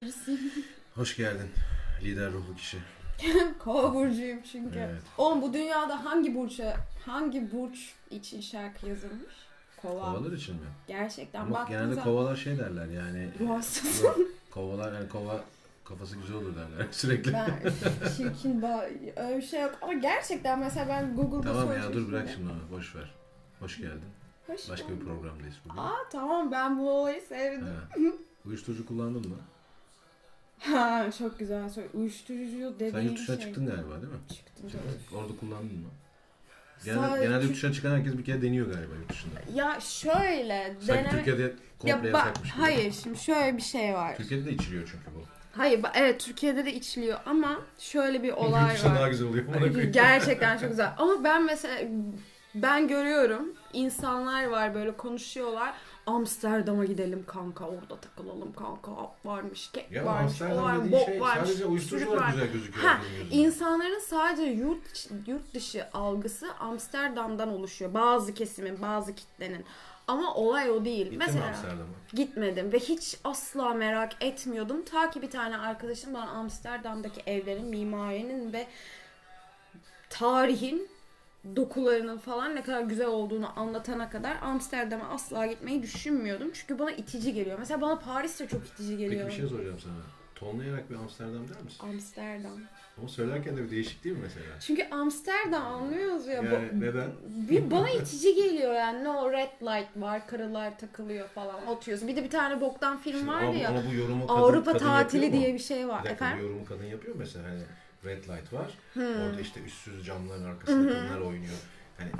Hoş geldin lider ruhlu kişi. Kova burcuyum çünkü. Evet. Oğlum bu dünyada hangi burça, hangi burç için şarkı yazılmış? Kova. Kovalar için mi? Gerçekten Ama baktığın genelde kovalar şey derler yani. ruh hastası. Kovalar yani kova kafası güzel olur derler sürekli. ben çirkin ba öyle bir şey yok. Ama gerçekten mesela ben Google'da tamam ya dur bırak şimdi onu boş ver. Hoş geldin. Hoş Başka bir programdayız bugün. Aa tamam ben bu olayı sevdim. Ha. Uyuşturucu kullandın mı? Ha çok güzel söyle. Uyuşturucu dediğin Sen yurt dışına şey. çıktın galiba değil mi? Çıktım Çıktın. tabii. Orada kullandın mı? Genelde, Sadece- genelde yurt dışına çıkan herkes bir kere deniyor galiba yurt dışında. Ya şöyle Sanki deneme... Türkiye'de komple Ya bak yasakmış gibi. hayır şimdi şöyle bir şey var. Türkiye'de de içiliyor çünkü bu. Hayır ba- evet Türkiye'de de içiliyor ama şöyle bir yurt olay dışında daha var. güzel oluyor. Gerçekten çok güzel. Ama ben mesela ben görüyorum insanlar var böyle konuşuyorlar. Amsterdam'a gidelim kanka orada takılalım kanka hap varmış kek Ya varmış o Amsterdam var dediğin bok şey varmış sadece uyuşturucular çocuk var. güzel gözüküyor. Ha, gözünde. İnsanların sadece yurt yurt dışı algısı Amsterdam'dan oluşuyor. Bazı kesimin, bazı kitlenin. Ama olay o değil. Gittin mi Mesela Amsterdam'a? gitmedim ve hiç asla merak etmiyordum. Ta ki bir tane arkadaşım bana Amsterdam'daki evlerin, mimarinin ve tarihin dokularının falan ne kadar güzel olduğunu anlatana kadar Amsterdam'a asla gitmeyi düşünmüyordum. Çünkü bana itici geliyor. Mesela bana Paris de çok itici geliyor. Peki bir şey soracağım sana. Tonlayarak bir Amsterdam der misin? Amsterdam. Ama söylerken de bir değişik değil mi mesela? Çünkü Amsterdam anlıyoruz ya. Yani neden? bir bana itici geliyor yani. No red light var, karılar takılıyor falan. Oturuyorsun. Bir de bir tane boktan film Şimdi vardı ama, ya. ama bu yorumu kadın, Avrupa kadın tatili diye bir şey var. Bir dakika, Efendim? bu yorumu kadın yapıyor mesela hani red light var. Hmm. Orada işte üstsüz camların arkasında kadınlar oynuyor. Hani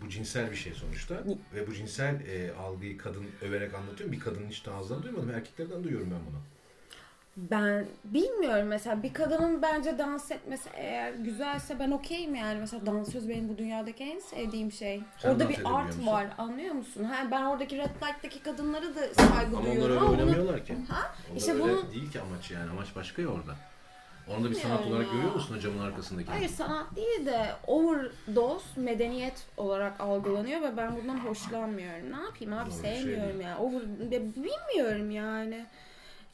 bu cinsel bir şey sonuçta ve bu cinsel e, algıyı kadın överek anlatıyor. Bir kadının hiç ağzından duymadım. Erkeklerden duyuyorum ben bunu. Ben bilmiyorum mesela bir kadının bence dans etmesi eğer güzelse ben okeyim yani. Mesela dansöz benim bu dünyadaki en sevdiğim şey. Sen Orada bir art musun? var anlıyor musun? Ha, ben oradaki red light'taki kadınları da saygı Ama onlar duyuyorum. öyle ama bunu- oynamıyorlar ki. Ha? Onlar İşte öyle bunu- değil ki amaç yani. Amaç başka ya orada. Onu da bir sanat olarak ya. görüyor musun o camın arkasındaki? Hayır sanat değil de overdose medeniyet olarak algılanıyor ve ben bundan hoşlanmıyorum. Ne yapayım abi Doğru şey sevmiyorum ya. Over, bilmiyorum yani.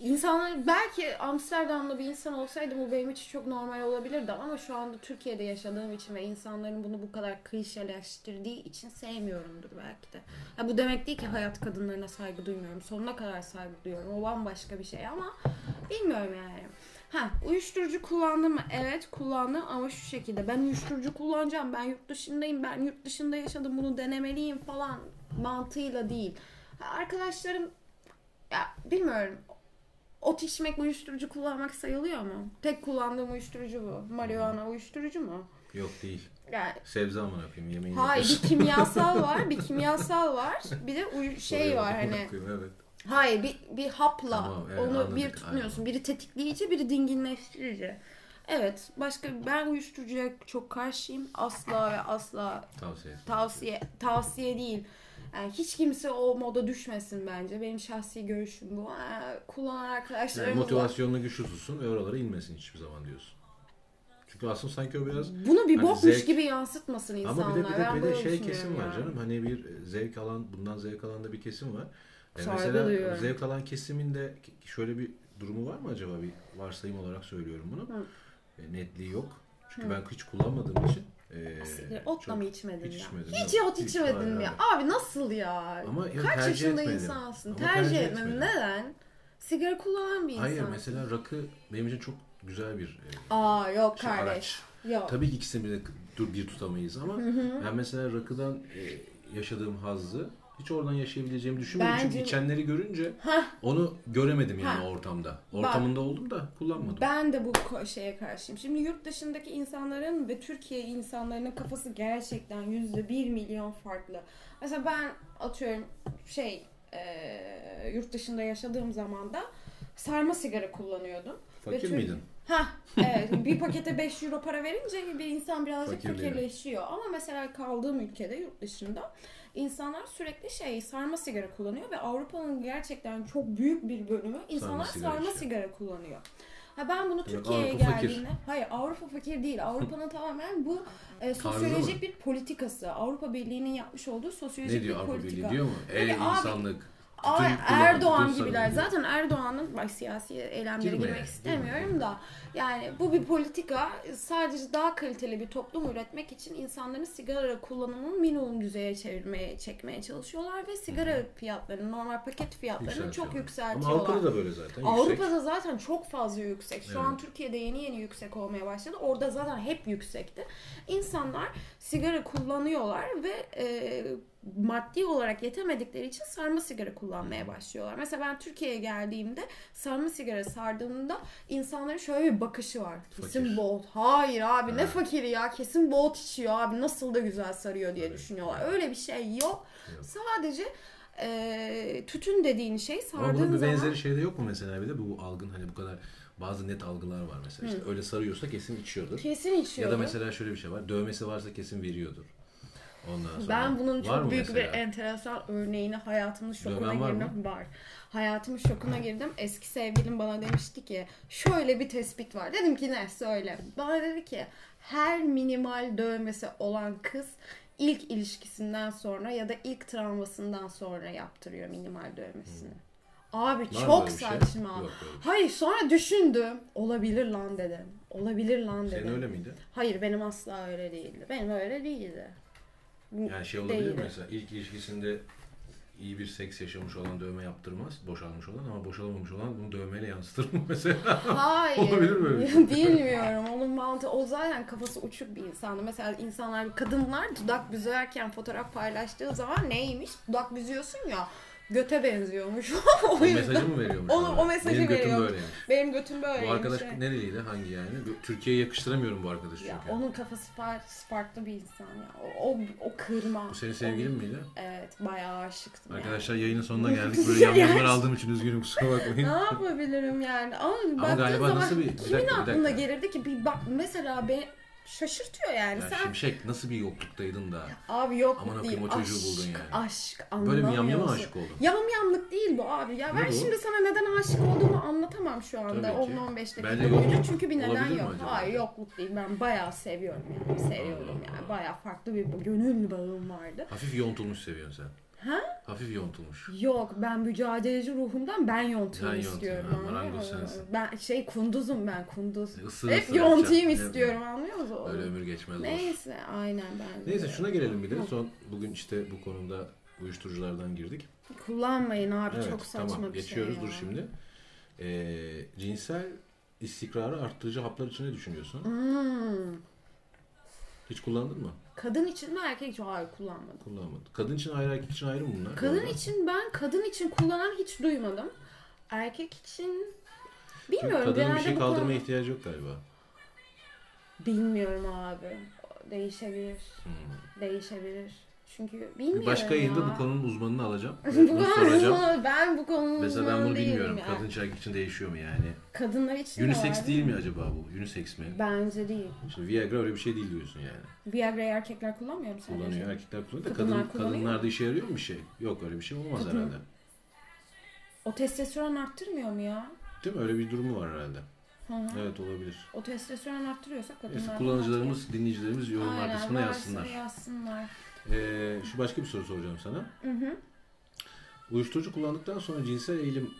İnsanlar belki Amsterdam'da bir insan olsaydı bu benim için çok normal olabilirdi ama şu anda Türkiye'de yaşadığım için ve insanların bunu bu kadar klişeleştirdiği için sevmiyorumdur belki de. Ya bu demek değil ki hayat kadınlarına saygı duymuyorum. Sonuna kadar saygı duyuyorum. O bambaşka bir şey ama bilmiyorum yani. Ha, uyuşturucu kullandım mı? Evet kullandım ama şu şekilde. Ben uyuşturucu kullanacağım. Ben yurt dışındayım. Ben yurt dışında yaşadım. Bunu denemeliyim falan mantığıyla değil. Ha, arkadaşlarım ya bilmiyorum. Ot içmek uyuşturucu kullanmak sayılıyor mu? Tek kullandığım uyuşturucu bu. Marihuana uyuşturucu mu? Yok değil. Yani Sebze amına koyayım yemeğini hayır yapıyorsun. bir kimyasal var, bir kimyasal var. Bir de uy- şey var hani Evet. Hayır bir, bir hapla Tamam, evet, onu anladık, bir tutmuyorsun. Biri tetikleyici biri dinginleştirici. Evet başka ben uyuşturucuya çok karşıyım. Asla ve asla Tavsiye tavsiye tavsiye değil. Yani hiç kimse o moda düşmesin bence. Benim şahsi görüşüm bu. Ee, kullanan Yani arkadaşlarımız var. motivasyonunu güçlü tutsun ve oralara inmesin hiçbir zaman diyorsun. Çünkü aslında sanki o biraz Bunu bir Hani bokmuş zevk- gibi yansıtmasın insanlar. ama bir de bir de, ben bir de şey kesim var yani. canım. Hani bir zevk alan bundan zevk alan da bir kesim var. E Saygı mesela duyuyorum. zevk alan kesimin de şöyle bir durumu var mı acaba? Bir varsayım olarak söylüyorum bunu. Hı. E, netliği yok. Çünkü Hı. ben hiç kullanmadığım için e, Siktir, Otla mı içmedin hiç ya? içmedim, Hiç yok. ot içmedin ya? Abi nasıl ya? Ama yok, Kaç yaşında etmedim. insansın? Ama tercih, tercih etmedim. Neden? Sigara kullanan bir insan. Hayır mesela rakı benim için çok güzel bir e, Aa yok şey, kardeş. araç. Yok. Tabii ki ikisini bir, bir tutamayız ama ben mesela rakıdan e, yaşadığım hazzı hiç oradan yaşayabileceğimi düşünmüyorum. Bence- Çünkü içenleri görünce Hah, onu göremedim yani Ha. o ortamda. Ortamında oldum da kullanmadım. ben de bu şeye karşıyım. Şimdi yurt dışındaki insanların ve Türkiye insanların kafası gerçekten yüzde bir milyon farklı. Mesela ben atıyorum şey e, yurt dışında yaşadığım zaman da sarma sigara kullanıyordum. Fakir Ve miydin? Ha, evet. bir pakete 5 euro para verince bir insan birazcık fakirleşiyor. Ama mesela kaldığım ülkede, yurt dışında insanlar sürekli şey sarma sigara kullanıyor ve Avrupa'nın gerçekten çok büyük bir bölümü insanlar sigara sarma içiyor. sigara kullanıyor. Ha ben bunu Türkiye'ye Avrupa fakir. geldiğinde, hayır Avrupa fakir değil. Avrupa'nın tamamen bu e, sosyolojik bir politikası. Avrupa Birliği'nin yapmış olduğu sosyolojik Ne diyor bir Avrupa politika. Birliği diyor mu? Ey Öyle abi. Ay, Erdoğan gibiler. Zaten Erdoğan'ın bak siyasi eylemlere Girme girmek yani, istemiyorum da yani bu bir politika sadece daha kaliteli bir toplum üretmek için insanların sigara kullanımını minimum düzeye çevirmeye çekmeye çalışıyorlar ve sigara fiyatlarını normal paket fiyatlarını çok Yükseltiyorlar. yükseltiyorlar. Ama Avrupa'da da böyle zaten. Avrupa'da Yüksek. zaten çok fazla yüksek. Şu Evet. an Türkiye'de yeni yeni yüksek olmaya başladı. Orada zaten hep yüksekti. İnsanlar sigara kullanıyorlar ve e, maddi olarak yetemedikleri için sarma sigara kullanmaya başlıyorlar. Mesela ben Türkiye'ye geldiğimde sarma sigara sardığımda insanların şöyle bir bakışı var. Kesin Fakir. bolt. Hayır abi ne Evet. fakiri ya. Kesin bolt içiyor abi. Nasıl da güzel sarıyor diye Evet. düşünüyorlar. Öyle bir şey yok. Yok. Sadece e, tütün dediğin şey Ama sardığın bunun bir zaman benzeri şeyde yok mu mesela bir de bu algın hani bu kadar bazı net algılar var mesela işte öyle sarıyorsa kesin içiyordur. kesin içiyor. Ya da mesela şöyle bir şey var. Dövmesi varsa kesin veriyordur. Ondan sonra. Ben bunun Var çok büyük mesela? bir enteresan örneğini hayatımın şokuna var girdim. Var. Hayatımın şokuna girdim. Eski sevgilim bana demişti ki şöyle bir tespit var. Dedim ki ne söyle. Bana dedi ki her minimal dövmesi olan kız ilk ilişkisinden sonra ya da ilk travmasından sonra yaptırıyor minimal dövmesini. Abi Hmm. Var mı çok şey? saçma. Yok şey. Hayır sonra düşündüm. Olabilir lan dedim. Olabilir lan dedim. Senin öyle miydi? Hayır benim asla öyle değildi. Benim öyle değildi. Yani şey olabilir mi Değildi. mesela ilk ilişkisinde iyi bir seks yaşamış olan dövme yaptırmaz. Boşalmış olan ama boşalamamış olan bunu dövmeyle yansıtır mı mesela? Hayır. Olabilir mi öyle bir şey? Bilmiyorum. Onun mantığı o zaten kafası uçuk bir insandı. Mesela insanlar kadınlar dudak büzerken fotoğraf paylaştığı zaman neymiş? Dudak büzüyorsun ya göte benziyormuş. o o yüzden mesajı mı veriyormuş? Sana? o mesajı Benim götüm veriyormuş. böyleymiş. benim götüm böyle. Bu arkadaş nereliydi? Hangi yani? Türkiye'ye yakıştıramıyorum bu arkadaşı ya çünkü. onun kafası farklı, bir insan ya. O, o, o kırma. Bu senin sevgilin miydi? Evet bayağı aşıktım yani. Arkadaşlar yayının sonuna geldik. Böyle Yani. aldığım için üzgünüm kusura bakmayın. Ne yapabilirim yani? Ama, baktığın galiba zaman nasıl bir- bir kimin dakika, bir aklına dakika. gelirdi ki bir bak mesela beni şaşırtıyor yani. Ya Sen Şimşek nasıl bir yokluktaydın da Abi yok Aman değil. okuyayım, o çocuğu aşk, buldun yani. Aşk böyle bir yamyama anlamıyorsun. aşık oldun. Yamyamlık değil bu abi. Ya Ne ben bu? şimdi sana neden aşık olduğumu anlatamam şu anda Tabii ki. 10-15 dakika Bence boyunca. yokluk Çünkü bir neden mi yok. Hayır yokluk değil. Ben bayağı seviyorum yani. Seviyorum yani. Bayağı farklı bir gönül bağım vardı. Hafif yontulmuş seviyorsun sen. Ha? Hafif yontulmuş. Yok ben mücadeleci ruhumdan ben yontayım yont, istiyorum. ha, anlıyor marangoz sensin. Ben şey kunduzum ben kunduz. Isır Hep ısır yontayım yapacaksın. istiyorum anlıyor musun? Öyle ömür geçmez boş. Neyse aynen ben. Neyse şuna gelelim bir de. Son bugün işte bu konuda uyuşturuculardan girdik. Kullanmayın abi Evet, çok saçma tamam. bir Geçiyoruz şey ya. dur şimdi. Ee, cinsel istikrarı arttırıcı haplar için ne düşünüyorsun? Hmm. Hiç kullandın mı? Kadın için mi erkek için? Hayır kullanmadım. Kullanmadım. Kadın için ayrı erkek için ayrı mı bunlar? Kadın Doğru. için ben kadın için kullanan hiç duymadım. Erkek için Çünkü bilmiyorum. kadının bir genelde şey bu kaldırmaya konu- ihtiyacı yok galiba. Bilmiyorum abi. Değişebilir. Hmm. Değişebilir. Çünkü bilmiyorum Bir başka yayında ya. bu konunun uzmanını alacağım. bu Bunu soracağım. ben bu konunun Mesela ben uzmanı bunu değilim bilmiyorum. ya. Kadın erkek için değişiyor mu yani? Kadınlar için de Unisex var, değil mi acaba bu? Unisex mi? Bence değil. Şimdi Viagra öyle bir şey değil diyorsun yani. Viagra'yı erkekler kullanmıyor mu sadece? Kullanıyor erkekler kullanıyor da Kadınlar kadın, kullanıyor kadınlarda işe yarıyor mu bir şey? Yok öyle bir şey olmaz Kadın- herhalde. O testosteron arttırmıyor mu ya? Değil mi? Öyle bir durumu var herhalde. Hı hı. Evet olabilir. O testosteron arttırıyorsa kadınlar Neyse kullanıcılarımız, dinleyicilerimiz yorumlar Aynen, kısmına varsa yazsınlar. yazsınlar. Ee, şu başka bir soru soracağım sana. Hı hı. Uyuşturucu kullandıktan sonra cinsel eğilim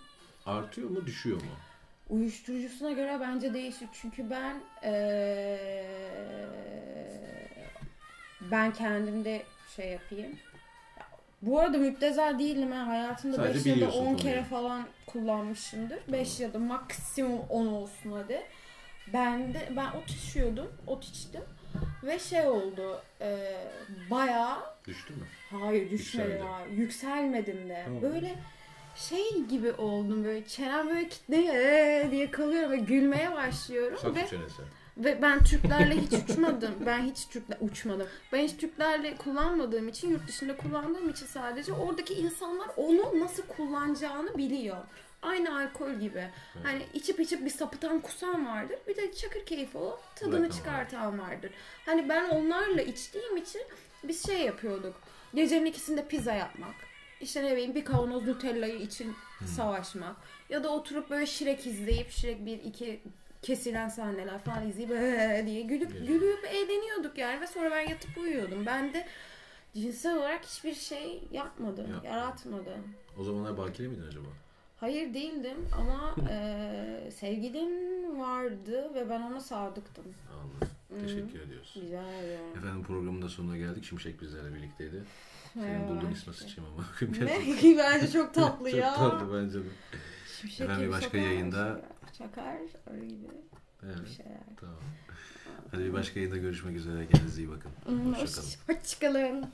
artıyor mu, düşüyor mu? Uyuşturucusuna göre bence değişir. Çünkü ben eee, ben kendimde şey yapayım. Bu arada müptezel değilim. ha. Hayatımda Sadece 5 ya da biliyorsun 10 konuyu. kere falan kullanmışımdır. 5 ya da maksimum 10 olsun hadi. Ben de ben ot içiyordum. Ot içtim. Ve şey oldu. eee bayağı Düştü mü? Hayır düşmedi Yükseldi. ya. Yükselmedim de. Tamam. Böyle şey gibi oldum böyle çenem böyle kitleye "Ee" diye kalıyorum ve gülmeye başlıyorum Saksı ve çenesi. ve ben Türklerle hiç uçmadım. Ben hiç Türkler uçmadım. Ben hiç Türklerle kullanmadığım için yurt dışında kullandığım için sadece oradaki insanlar onu nasıl kullanacağını biliyor. Aynı alkol gibi. Hani içip içip bir sapıtan kusan vardır. Bir de çakır keyfi o tadını Bırakan çıkartan vardır. Hani ben onlarla içtiğim için biz şey yapıyorduk. Gecenin ikisinde pizza yapmak. İşte ne bileyim bir kavanoz Nutella'yı için savaşmak. Ya da oturup böyle Şirek izleyip Şirek bir iki kesilen sahneler falan izleyip "Ee" diye gülüp Evet. gülüp eğleniyorduk yani ve sonra ben yatıp uyuyordum. Ben de cinsel olarak hiçbir şey yapmadı, Yapmadı. yaratmadı. O zamanlar bakire miydin acaba? Hayır değildim ama e, sevgilim vardı ve ben ona sadıktım. Anladım. Teşekkür ediyoruz. Rica ediyorum. Efendim programın da sonuna geldik. Şimşek bizlerle birlikteydi. Senin Merhaba. bulduğun isme sıçayım ama. Ne? Bence çok tatlı Çok ya. tatlı bence de. Şimşek Efendim, bir başka sokar, yayında- Çakar, öyle gibi bir Evet. şeyler. Tamam. Hadi bir başka yayında görüşmek üzere. Kendinize iyi bakın. Hoşçakalın. Hoşçakalın.